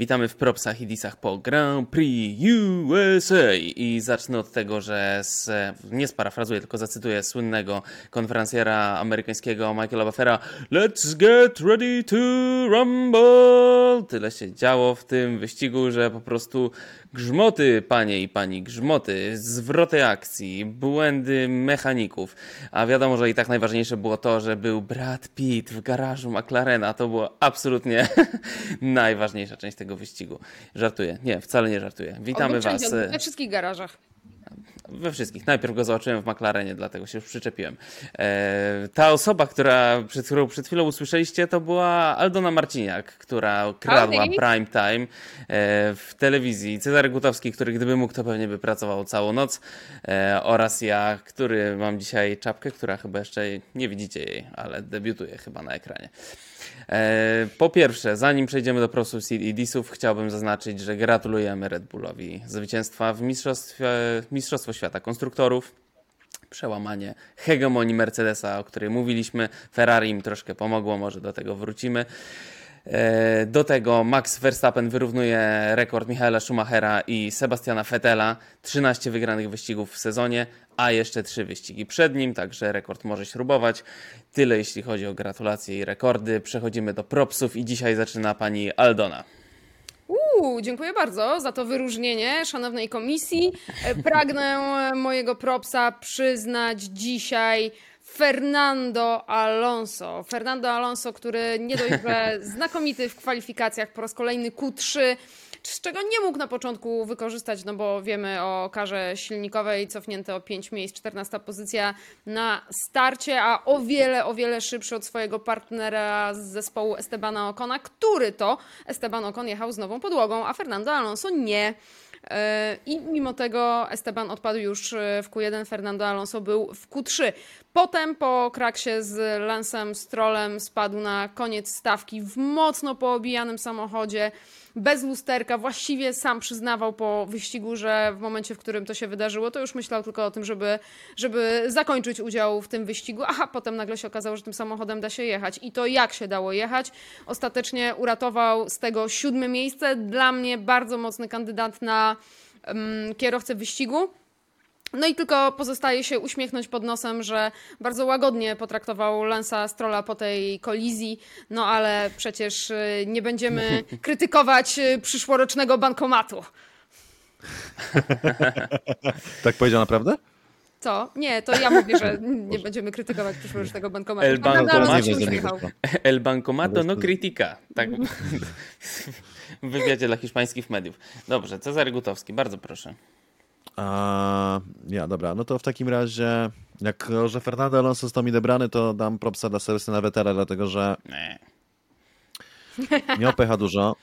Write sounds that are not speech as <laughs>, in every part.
Witamy w propsach i disach po Grand Prix USA i zacznę od tego, że z, nie sparafrazuję, tylko zacytuję słynnego konferencjera amerykańskiego Michaela Buffera Let's get ready to rumble! Tyle się działo w tym wyścigu, że po prostu grzmoty, panie i pani, grzmoty, zwroty akcji, błędy mechaników. A wiadomo, że i tak najważniejsze było to, że był Brad Pitt w garażu McLarena. To było absolutnie <laughs> najważniejsza część tego wyścigu. Żartuję. Nie, wcale nie żartuję. Witamy Was. We wszystkich garażach. We wszystkich. Najpierw go zobaczyłem w McLarenie, dlatego się już przyczepiłem. E, ta osoba, która, przed którą przed chwilą usłyszeliście, to była Aldona Marciniak, która kradła prime time e, w telewizji. Cezary Gutowski, który gdyby mógł, to pewnie by pracował całą noc. E, oraz ja, który mam dzisiaj czapkę, która chyba jeszcze nie widzicie jej, ale debiutuje chyba na ekranie. E, Po pierwsze, zanim przejdziemy do prosów disów, chciałbym zaznaczyć, że gratulujemy Red Bullowi zwycięstwa w mistrzostwie, Mistrzostwo Świata Konstruktorów. Przełamanie hegemonii Mercedesa, o której mówiliśmy. Ferrari im troszkę pomogło, może do tego wrócimy. E, Do tego Max Verstappen wyrównuje rekord Michaela Schumachera i Sebastiana Vettela. 13 wygranych wyścigów w sezonie, a jeszcze 3 wyścigi przed nim, także rekord może śrubować. Tyle jeśli chodzi o gratulacje i rekordy. Przechodzimy do propsów i dzisiaj zaczyna pani Aldona. Dziękuję bardzo za to wyróżnienie szanownej komisji. E, Pragnę mojego propsa przyznać dzisiaj Fernando Alonso. Fernando Alonso, który nie dość, że <laughs> znakomity w kwalifikacjach po raz kolejny Q3, z czego nie mógł na początku wykorzystać, no bo wiemy o karze silnikowej, cofnięte o 5 miejsc, 14 pozycja na starcie, a o wiele, o wiele szybszy od swojego partnera z zespołu Estebana Ocona, który to Esteban Ocon jechał z nową podłogą, a Fernando Alonso nie. E, I mimo tego Esteban odpadł już e, w Q1, Fernando Alonso był w Q3. Potem po kraksie z Lansem Strollem spadł na koniec stawki w mocno poobijanym samochodzie, bez lusterka. Właściwie sam przyznawał po wyścigu, że w momencie, w którym to się wydarzyło, to już myślał tylko o tym, żeby, żeby zakończyć udział w tym wyścigu. Aha, potem nagle się okazało, że tym samochodem da się jechać. I to jak się dało jechać. Ostatecznie uratował z tego siódme miejsce. Dla mnie bardzo mocny kandydat na um, kierowcę wyścigu. No i tylko pozostaje się uśmiechnąć pod nosem, że bardzo łagodnie potraktował Lansa Strolla po tej kolizji, no ale przecież y, nie będziemy <laughs> krytykować y, przyszłorocznego bankomatu. <laughs> Tak powiedział naprawdę? Co? Nie, to ja mówię, że nie będziemy krytykować przyszłorocznego bankomatu. El Bancomato. <laughs> El Bancomato no critica. Tak w wywiadzie dla hiszpańskich mediów. Dobrze, Cezary Gutowski, bardzo proszę. A, ja, dobra, no to w takim razie, jak że Fernando Alonso został mi dobrany, to dam propsa dla Sebastiana Vettela, dlatego że Nie. miał pecha dużo.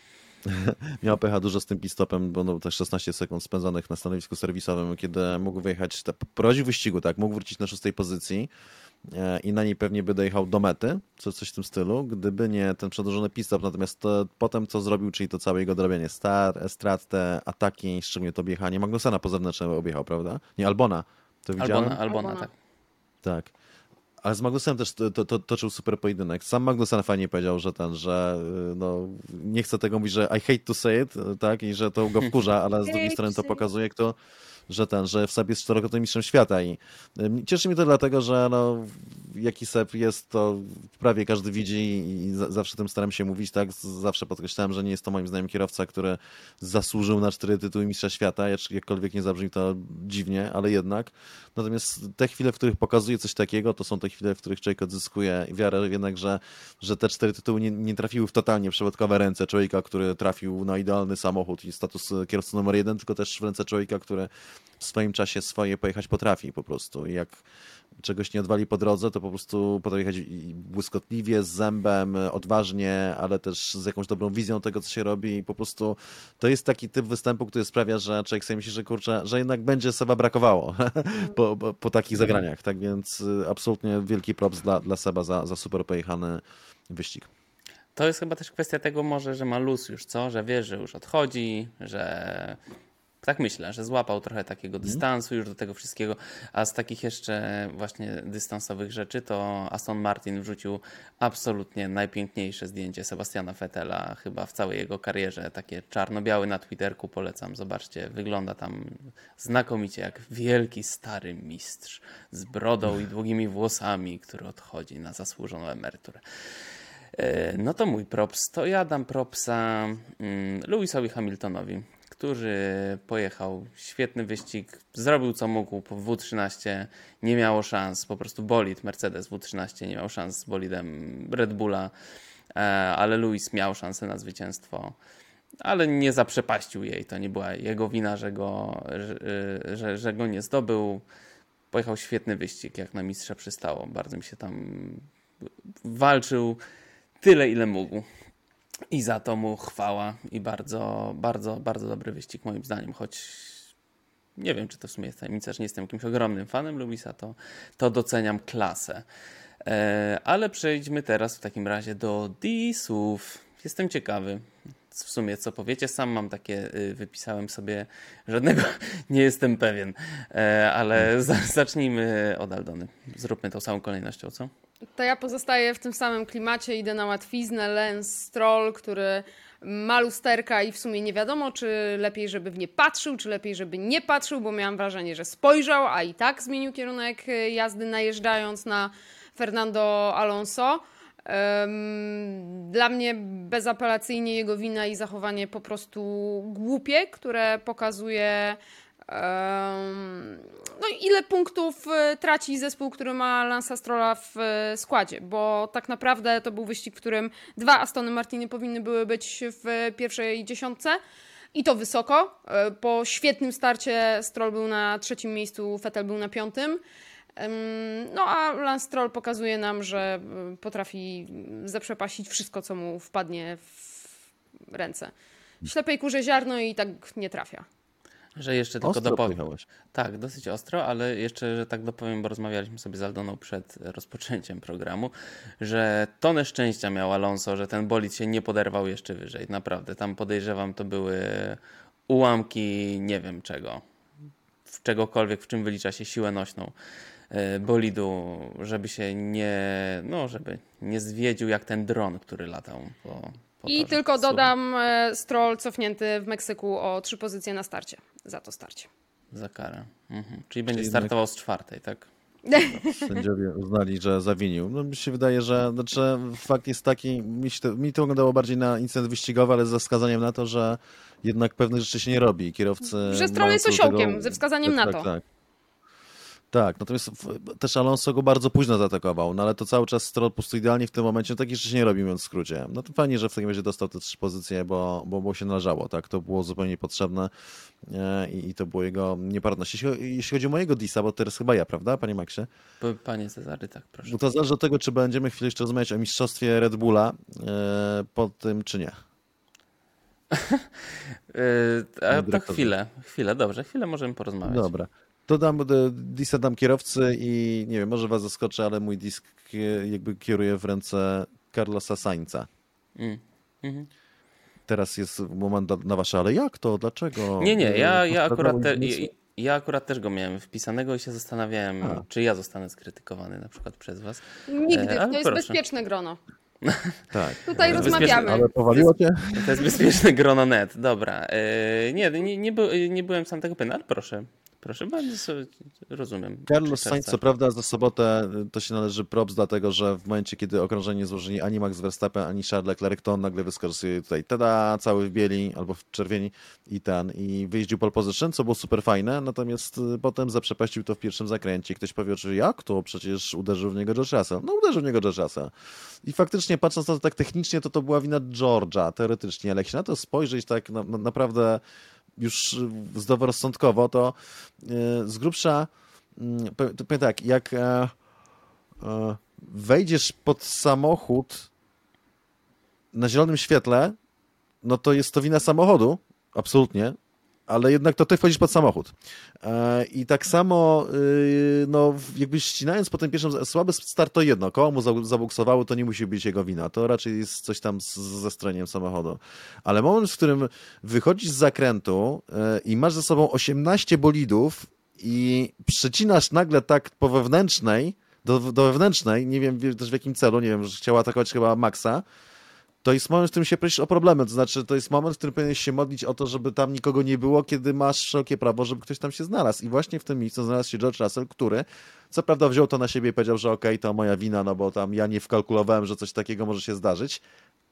<laughs> miał pecha dużo z tym pit-stopem, bo no, też 16 sekund spędzonych na stanowisku serwisowym, kiedy mógł wyjechać, prowadził wyścigu, tak, mógł wrócić na szóstej pozycji i na niej pewnie by dojechał do mety, co, coś w tym stylu, gdyby nie ten przedłużony pit-stop, natomiast to, potem co zrobił, czyli to całe jego drobienie, star, strat, te ataki, szczególnie to objechanie, Magnusena po zewnętrznym objechał, prawda? Nie, Albona, to widziałem? Albona, Albona, Albona. tak. Tak. Ale z Magnusem też to, to, to, toczył super pojedynek. Sam Magnusen fajnie powiedział, że ten, że y, no, nie chcę tego mówić, że I hate to say it, tak, i że to go wkurza, ale z drugiej strony to pokazuje, kto, że ten, że Seb jest czterokrotnym mistrzem świata i cieszy mnie to dlatego, że no, jaki Seb jest, to prawie każdy widzi i za- zawsze tym staram się mówić, tak, zawsze podkreślałem, że nie jest to moim zdaniem kierowca, który zasłużył na cztery tytuły mistrza świata, jak- jakkolwiek nie zabrzmi to dziwnie, ale jednak. Natomiast te chwile, w których pokazuje coś takiego, to są te chwile, w których człowiek odzyskuje wiarę jednak, że, że te cztery tytuły nie, nie trafiły w totalnie przypadkowe ręce człowieka, który trafił na idealny samochód i status kierowcy numer jeden, tylko też w ręce człowieka, który w swoim czasie swoje pojechać potrafi po prostu. I jak czegoś nie odwali po drodze, to po prostu potrafi jechać błyskotliwie, z zębem, odważnie, ale też z jakąś dobrą wizją tego, co się robi i po prostu to jest taki typ występu, który sprawia, że człowiek sobie myśli, że kurczę, że jednak będzie Seba brakowało <laughs> po, po, po takich zagraniach. Tak więc y, absolutnie wielki props dla, dla Seba za, za super pojechany wyścig. To jest chyba też kwestia tego może, że ma luz już, co? Że wie, że już odchodzi, że Tak myślę, że złapał trochę takiego Mhm. dystansu już do tego wszystkiego, a z takich jeszcze właśnie dystansowych rzeczy to Aston Martin wrzucił absolutnie najpiękniejsze zdjęcie Sebastiana Vettela chyba w całej jego karierze, takie czarno-białe na Twitterku, polecam, zobaczcie, wygląda tam znakomicie jak wielki stary mistrz z brodą i długimi włosami, który odchodzi na zasłużoną emeryturę. E, No to mój props. To ja dam propsa mm, Lewisowi Hamiltonowi, który pojechał świetny wyścig, zrobił co mógł po W13, nie miało szans, po prostu bolid Mercedes W13 nie miał szans z bolidem Red Bulla, e, ale Lewis miał szansę na zwycięstwo. Ale nie zaprzepaścił jej. To nie była jego wina, że go, że, że, że go nie zdobył. Pojechał świetny wyścig, jak na mistrza przystało. Bardzo mi się tam walczył tyle, ile mógł. I za to mu chwała i bardzo, bardzo, bardzo dobry wyścig moim zdaniem, choć nie wiem, czy to w sumie jest tajemnica, że nie jestem jakimś ogromnym fanem Lewisa, to, to doceniam klasę. E, ale przejdźmy teraz w takim razie do disów. Jestem ciekawy w sumie, co powiecie. Sam mam takie, y, wypisałem sobie, żadnego <laughs> nie jestem pewien, e, ale za, zacznijmy od Aldony. Zróbmy tą samą kolejnością, co? To ja pozostaję w tym samym klimacie, idę na łatwiznę. Lance Stroll, który ma lusterka i w sumie nie wiadomo, czy lepiej, żeby w nie patrzył, czy lepiej, żeby nie patrzył, bo miałam wrażenie, że spojrzał, a i tak zmienił kierunek y, jazdy, najeżdżając na Fernando Alonso. Dla mnie bezapelacyjnie jego wina i zachowanie po prostu głupie, które pokazuje no ile punktów e, traci zespół, który ma Lansa Strolla w e, składzie, bo tak naprawdę to był wyścig, w którym dwa Astony Martiny powinny były być w pierwszej dziesiątce i to wysoko. E, Po świetnym starcie Stroll był na trzecim miejscu, Vettel był na piątym. No a Lance Stroll pokazuje nam, że e, potrafi zaprzepaścić wszystko, co mu wpadnie w ręce. Ślepej kurze ziarno i tak nie trafia. Że jeszcze tylko Ostro dopowiem. pojechałeś. Tak, dosyć ostro, ale jeszcze, że tak dopowiem, bo rozmawialiśmy sobie z Aldoną przed rozpoczęciem programu, że tonę szczęścia miał Alonso, że ten bolid się nie poderwał jeszcze wyżej. Naprawdę, tam podejrzewam, to były ułamki nie wiem czego. W czegokolwiek, w czym wylicza się siłę nośną bolidu, żeby się nie, no, żeby nie zwiedził jak ten dron, który latał po, po I torze. tylko dodam e, Stroll cofnięty w Meksyku o trzy pozycje na starcie. Za to starcie. Za karę. Mhm. Czyli będzie jednak- startował z czwartej, tak? <laughs> Sędziowie uznali, że zawinił. No mi się wydaje, że znaczy, fakt jest taki, mi, się to, mi to wyglądało bardziej na incydent wyścigowy, ale ze wskazaniem na to, że jednak pewnych rzeczy się nie robi. Kierowcy Że Stroll mają jest do tego- osiołkiem, ze wskazaniem tak, na tak, to. Tak. Tak, natomiast w- też Alonso go bardzo późno zaatakował, no ale to cały czas Stroll po prostu idealnie w tym momencie, no takich rzeczy nie robi, mówiąc w skrócie. No to fajnie, że w takim razie dostał te trzy pozycje, bo, bo, bo się należało, tak, to było zupełnie niepotrzebne e, i, i to było jego nieparność. Jeśli, jeśli chodzi o mojego disa, bo teraz chyba ja, prawda, panie Maxie? Panie Cezary, tak, proszę. Bo to zależy od tego, czy będziemy chwilę jeszcze rozmawiać o mistrzostwie Red Bulla e, po tym, czy nie. Yy, <laughs> a to chwilę, chwilę, dobrze, chwilę możemy porozmawiać. Dobra. To dam, e, disa dam kierowcy i nie wiem, może was zaskoczę, ale mój disk jakby kieruje w ręce Carlosa Sainza. Mm. Mhm. Teraz jest moment na- wasze, ale jak to? Dlaczego? Nie, nie, ja, E, ja, akurat te, ja, ja akurat też go miałem wpisanego i się zastanawiałem, A. czy ja zostanę skrytykowany na przykład przez was. Nigdy, E, ale to jest proszę. bezpieczne grono. <laughs> Tak. Tutaj Ale rozmawiamy. Ale powaliło cię? To jest bezpieczne grono net, dobra. Yy, nie, nie, nie, by, nie byłem sam tego pewien, ale proszę. Proszę bardzo, rozumiem. Carlos Sainz, co prawda, za sobotę y, to się należy props, dlatego że w momencie, kiedy okrążenie złożyli ani Max Verstappen, ani Charles Leclerc, to on nagle wyskorzystuje tutaj tada, cały w bieli albo w czerwieni i ten, i wyjeździł pole position, co było super fajne, natomiast y, potem zaprzepaścił to w pierwszym zakręcie. Ktoś powie, czy jak to? Przecież uderzył w niego George Russell. No uderzył w niego George Russell. I faktycznie, patrząc na to tak technicznie, to to była wina George'a, teoretycznie, ale jak się na to spojrzeć tak na, na, naprawdę już y, zdroworozsądkowo, to y, z grubsza Mm, to powiem tak, jak e, e, wejdziesz pod samochód na zielonym świetle, no to jest to wina samochodu, absolutnie. Ale jednak to ty wchodzisz pod samochód. E, I tak samo, y, no, jakby ścinając po tym pierwszym, słaby start to jedno, koło mu za- zabuksowało, to nie musi być jego wina, to raczej jest coś tam z, ze stroniem samochodu. Ale moment, w którym wychodzisz z zakrętu e, i masz ze sobą 18 bolidów i przecinasz nagle tak po wewnętrznej, do, do wewnętrznej, nie wiem wie- też w jakim celu, nie wiem, że chciała atakować chyba Maxa, to jest moment, w którym się prosisz o problemy. To znaczy, to jest moment, w którym powinieneś się modlić o to, żeby tam nikogo nie było, kiedy masz wszelkie prawo, żeby ktoś tam się znalazł. I właśnie w tym miejscu znalazł się George Russell, który co prawda wziął to na siebie i powiedział, że okej, to moja wina, no bo tam ja nie wkalkulowałem, że coś takiego może się zdarzyć,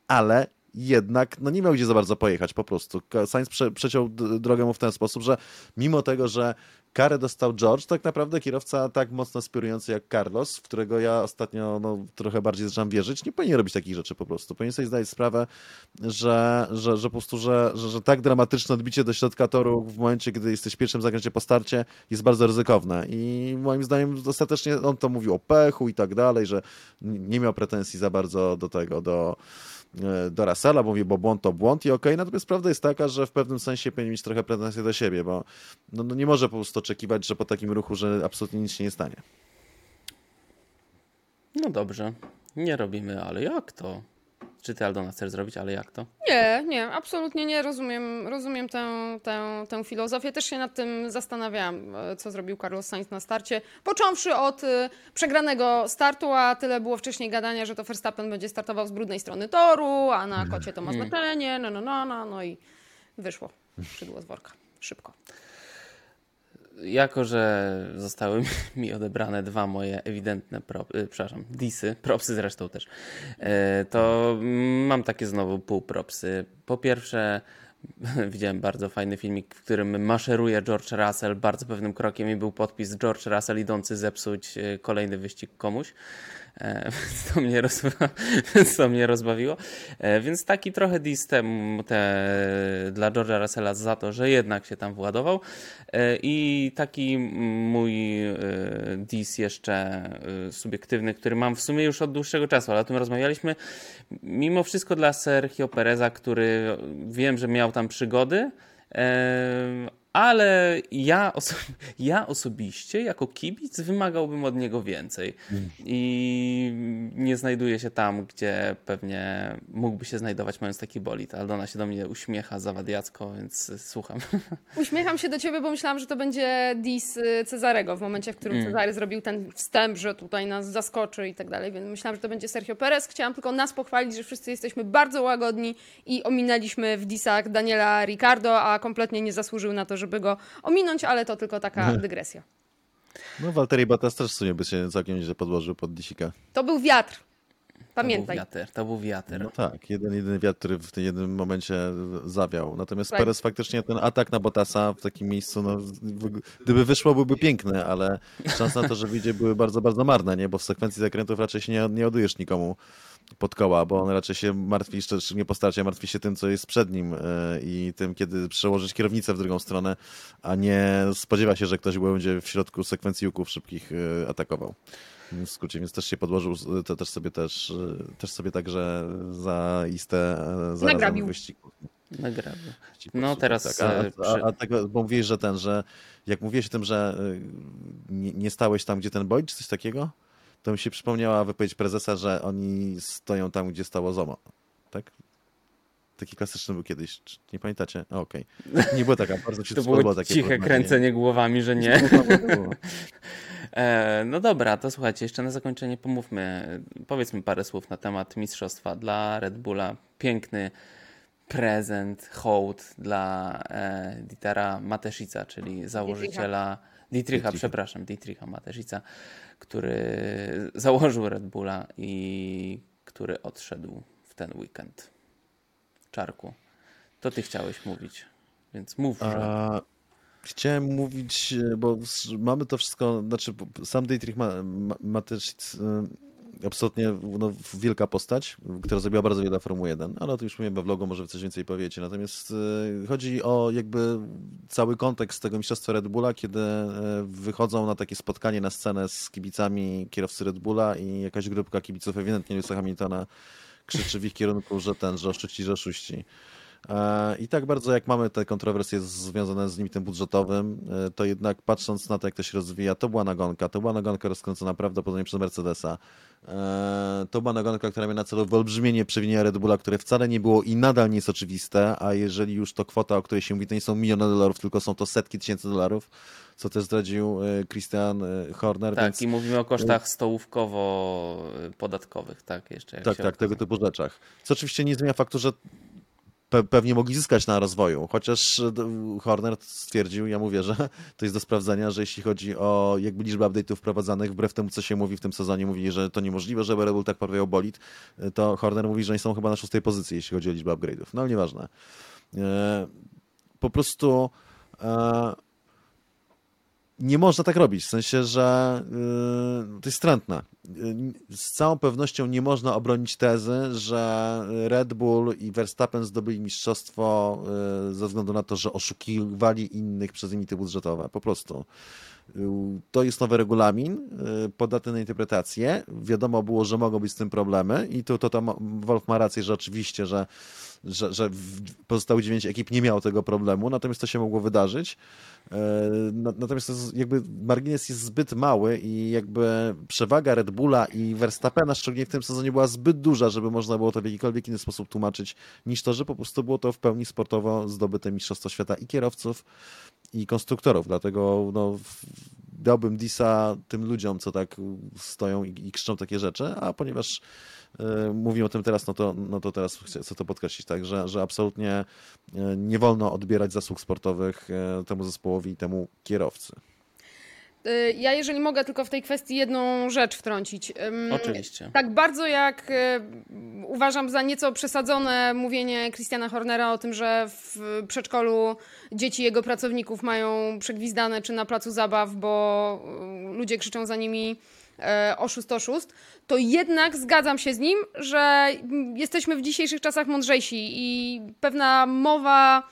ale jednak no nie miał gdzie za bardzo pojechać po prostu. Sainz prze, przeciął drogę mu w ten sposób, że mimo tego, że karę dostał George, tak naprawdę kierowca tak mocno aspirujący jak Carlos, w którego ja ostatnio no, trochę bardziej zaczynam wierzyć, nie powinien robić takich rzeczy po prostu. Powinien sobie zdać sprawę, że, że, że po prostu, że, że, że tak dramatyczne odbicie do środka toru w momencie, gdy jesteś pierwszym zakręcie po starcie jest bardzo ryzykowne i moim zdaniem ostatecznie on to mówił o pechu i tak dalej, że nie miał pretensji za bardzo do tego, do do Russella, bo mówię, bo błąd to błąd i okej, natomiast prawda jest taka, że w pewnym sensie powinien mieć trochę pretensje do siebie, bo no, no nie może po prostu oczekiwać, że po takim ruchu, że absolutnie nic się nie stanie. No dobrze, nie robimy, ale jak to? Czy ty Aldona chcesz zrobić, ale jak to? Nie, nie, absolutnie nie rozumiem, rozumiem tę, tę, tę filozofię. Też się nad tym zastanawiałam, e, co zrobił Carlos Sainz na starcie. Począwszy od e, przegranego startu, a tyle było wcześniej gadania, że to Verstappen będzie startował z brudnej strony toru, a na kocie to ma znaczenie, no, no, no, no, no i wyszło szydło z worka. Szybko. Jako, że zostały <laughs> mi odebrane dwa moje ewidentne, pro, y, przepraszam, disy, propsy zresztą też, e, to mam takie znowu półpropsy. Po pierwsze, <laughs> widziałem bardzo fajny filmik, w którym maszeruje George Russell bardzo pewnym krokiem i był podpis George Russell idący zepsuć e, kolejny wyścig komuś. E, <laughs> to mnie, roz... <laughs> więc to mnie rozbawiło. E, Więc taki trochę dis te, dla George'a Russella za to, że jednak się tam władował. E, I taki mój e, dis jeszcze e, subiektywny, który mam w sumie już od dłuższego czasu, ale o tym rozmawialiśmy. Mimo wszystko dla Sergio Pereza, który wiem, że miał tam przygody, ale ja, oso <laughs> ja osobiście, jako kibic, wymagałbym od niego więcej. I nie znajduję się tam, gdzie pewnie mógłby się znajdować, mając taki bolid. Aldona się do mnie uśmiecha zawadiacko, więc słucham. <laughs> Uśmiecham się do ciebie, bo myślałam, że to będzie dis y, Cezarego w momencie, w którym Cezary zrobił ten wstęp, że tutaj nas zaskoczy i tak dalej, więc myślałam, że to będzie Sergio Perez. Chciałam tylko nas pochwalić, że wszyscy jesteśmy bardzo łagodni i ominęliśmy w disach Daniela Ricardo, a kompletnie nie zasłużył na to, żeby go ominąć, ale to tylko taka dygresja. No Walteri Bottas też w sumie by się całkiem nieźle podłożył pod disika. To był wiatr. To Pamiętaj. był wiatr. To był wiatr. No tak, jeden, jedyny wiatr, który w tym jednym momencie zawiał. Natomiast Tak. Perez faktycznie ten atak na Bottasa w takim miejscu, no, gdyby wyszło, byłby piękny, ale szanse na to, że wyjdzie, były bardzo, bardzo marne, nie? Bo w sekwencji zakrętów raczej się nie, nie odujesz nikomu pod koła, bo on raczej się martwi, szczególnie po starcie, martwi się tym, co jest przed nim e, i tym, kiedy przełożyć kierownicę w drugą stronę, a nie spodziewa się, że ktoś będzie w środku sekwencji łuków szybkich e, atakował. W skrócie, więc też się podłożył, to też sobie też, e, też sobie także zaiste zarazem Nagrabił. wyścigu. Nagramy. Ci No teraz, Tak. A, a, a tego, bo mówiłeś, że ten, że jak mówiłeś o tym, że nie, nie stałeś tam, gdzie ten Boyd, czy coś takiego, to mi się przypomniała wypowiedź prezesa, że oni stoją tam, gdzie stało Zomo. Tak? Taki klasyczny był kiedyś. Czy Nie pamiętacie? Okej. Nie było taka, bardzo <laughs> się To było takie ciche kręcenie głowami, że nie. <laughs> <laughs> E, no dobra, to słuchajcie, jeszcze na zakończenie pomówmy, powiedzmy parę słów na temat mistrzostwa dla Red Bulla. Piękny prezent, hołd dla e, Dietera Mateszica, czyli założyciela Dietricha, Dietricha. przepraszam, Dietricha Mateszica, który założył Red Bulla i który odszedł w ten weekend. Czarku, to ty chciałeś mówić, więc mów, że... A, chciałem mówić, e, bo mamy to wszystko, znaczy sam Dietrich ma, ma, ma e, absolutnie no, wielka postać, która zrobiła bardzo wiele Formuły 1, ale o tym już mówiłem we vlogu, może coś więcej powiecie. Natomiast e, chodzi o jakby cały kontekst tego mistrzostwa Red Bulla, kiedy e, wychodzą na takie spotkanie na scenę z kibicami kierowcy Red Bulla i jakaś grupka kibiców ewidentnie Lewisa Hamiltona krzyczy w ich kierunku, że ten, że oszuści, że oszuści. E, I tak bardzo jak mamy te kontrowersje związane z limitem budżetowym, e, to jednak patrząc na to, jak to się rozwija, to była nagonka. To była nagonka rozkręcona prawdopodobnie przez Mercedesa. E, To była nagonka, która miała na celu wyolbrzymienie przewinienia Red Bulla, które wcale nie było i nadal nie jest oczywiste, a jeżeli już to kwota, o której się mówi, to nie są miliony dolarów, tylko są to setki tysięcy dolarów, co też zdradził Christian Horner. Tak, więc... i mówimy o kosztach stołówkowo-podatkowych, tak, jeszcze jak Tak, tak, tego typu rzeczach. Co oczywiście nie zmienia faktu, że pe pewnie mogli zyskać na rozwoju, chociaż e, Horner stwierdził, ja mówię, że <laughs> to jest do sprawdzenia, że jeśli chodzi o jakby liczbę update'ów wprowadzanych, wbrew temu, co się mówi w tym sezonie, mówi, że to niemożliwe, żeby Red Bull tak poprawiał bolid, e, to Horner mówi, że oni są chyba na szóstej pozycji, jeśli chodzi o liczbę upgrade'ów. No nieważne. E, Po prostu nie można tak robić, w sensie, że yy, to jest strętne. Yy, Z całą pewnością nie można obronić tezy, że Red Bull i Verstappen zdobyli mistrzostwo yy, ze względu na to, że oszukiwali innych przez limity budżetowe. Po prostu. To jest nowy regulamin, yy, podatny na interpretację. Wiadomo było, że mogą być z tym problemy i to, to ma- Wolf ma rację, że oczywiście, że, że, że pozostałych dziewięć ekip nie miało tego problemu, natomiast to się mogło wydarzyć. E, na- Natomiast jakby margines jest zbyt mały i jakby przewaga Red Bulla i Verstappena, szczególnie w tym sezonie, była zbyt duża, żeby można było to w jakikolwiek inny sposób tłumaczyć, niż to, że po prostu było to w pełni sportowo zdobyte Mistrzostwo Świata i kierowców, i konstruktorów. Dlatego no, dałbym disa tym ludziom, co tak stoją i, i krzyczą takie rzeczy, a ponieważ mówimy o tym teraz, no to, no to teraz chcę, chcę to podkreślić, tak, że, że absolutnie e, nie wolno odbierać zasług sportowych e, temu zespołowi i temu kierowcy. Ja, jeżeli mogę, tylko w tej kwestii jedną rzecz wtrącić. Oczywiście. Tak bardzo jak uważam za nieco przesadzone mówienie Christiana Hornera o tym, że w przedszkolu dzieci jego pracowników mają przegwizdane czy na placu zabaw, bo ludzie krzyczą za nimi e, oszust, oszust, to jednak zgadzam się z nim, że jesteśmy w dzisiejszych czasach mądrzejsi i pewna mowa,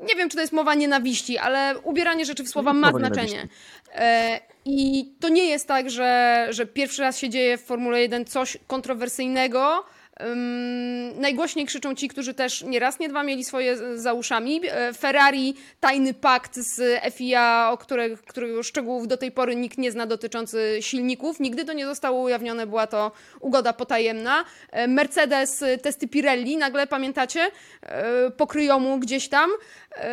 nie wiem czy to jest mowa nienawiści, ale ubieranie rzeczy w słowa ma znaczenie. E, I to nie jest tak, że, że pierwszy raz się dzieje w Formule 1 coś kontrowersyjnego. Ym, najgłośniej krzyczą ci, którzy też nie raz, nie dwa mieli swoje z- za uszami. E, Ferrari, tajny pakt z FIA, o których, którego szczegółów do tej pory nikt nie zna dotyczący silników. Nigdy to nie zostało ujawnione, była to ugoda potajemna. E, Mercedes, e, testy Pirelli, nagle pamiętacie, E, pokryją mu gdzieś tam.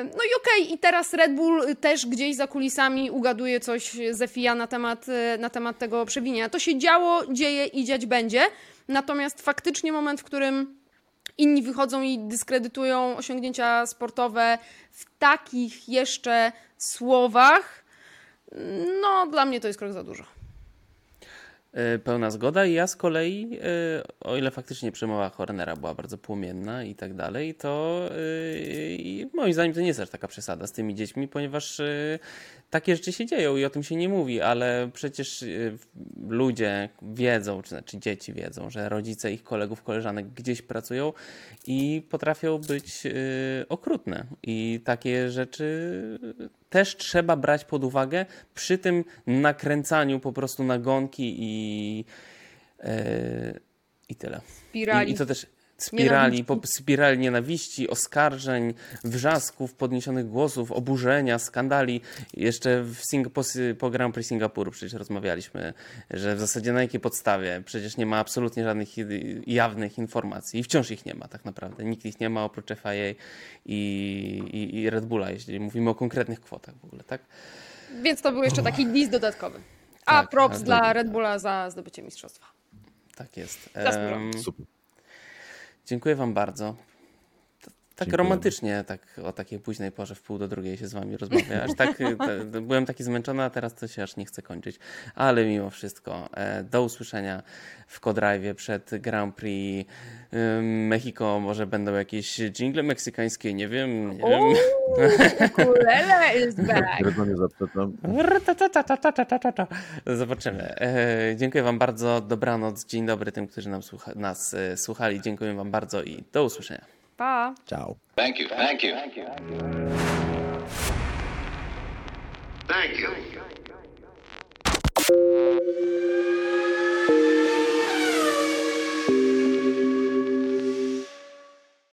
No i okej, i teraz Red Bull też gdzieś za kulisami ugaduje coś ze FIA na temat, na temat tego przewinienia. To się działo, dzieje i dziać będzie. Natomiast faktycznie moment, w którym inni wychodzą i dyskredytują osiągnięcia sportowe w takich jeszcze słowach, no dla mnie to jest krok za dużo. Y, Pełna zgoda. I ja z kolei, y, o ile faktycznie przemowa Hornera była bardzo płomienna i tak dalej, to y, moim zdaniem to nie jest aż taka przesada z tymi dziećmi, ponieważ takie rzeczy się dzieją i o tym się nie mówi, ale przecież ludzie wiedzą, czy znaczy dzieci wiedzą, że rodzice ich kolegów, koleżanek gdzieś pracują i potrafią być okrutne. I takie rzeczy też trzeba brać pod uwagę przy tym nakręcaniu po prostu nagonki i, e, i tyle. Spirali. I, I to też spirali, Nienawiści. po, spirali nienawiści, oskarżeń, wrzasków, podniesionych głosów, oburzenia, skandali. Jeszcze w Sing po, po Grand Prix Singapuru przecież rozmawialiśmy, że w zasadzie na jakiej podstawie przecież nie ma absolutnie żadnych jawnych informacji i wciąż ich nie ma tak naprawdę. Nikt ich nie ma oprócz FIA i, i, i Red Bulla, jeśli mówimy o konkretnych kwotach w ogóle, tak? Więc to był jeszcze taki list dodatkowy. A Tak, props dla. Red Bulla za zdobycie mistrzostwa. Tak jest. Em, Super. Dziękuję Wam bardzo. Tak Dziękujemy. romantycznie, tak o takiej późnej porze w pół do drugiej się z Wami rozmawia. Aż tak, te- te- byłem taki zmęczony, a teraz to się aż nie chce kończyć. Ale mimo wszystko, e, do usłyszenia w Kodrive przed Grand Prix ym, Mexico. Może będą jakieś jingle meksykańskie, nie wiem. Nie wiem. Ukulele is <laughs> back. Zobaczymy. E, dziękuję Wam bardzo. Dobranoc. Dzień dobry tym, którzy nam słucha- nas e, słuchali. Dziękuję Wam bardzo i do usłyszenia. Ciao. Thank you. Thank you. Thank you. Thank you. Thank you.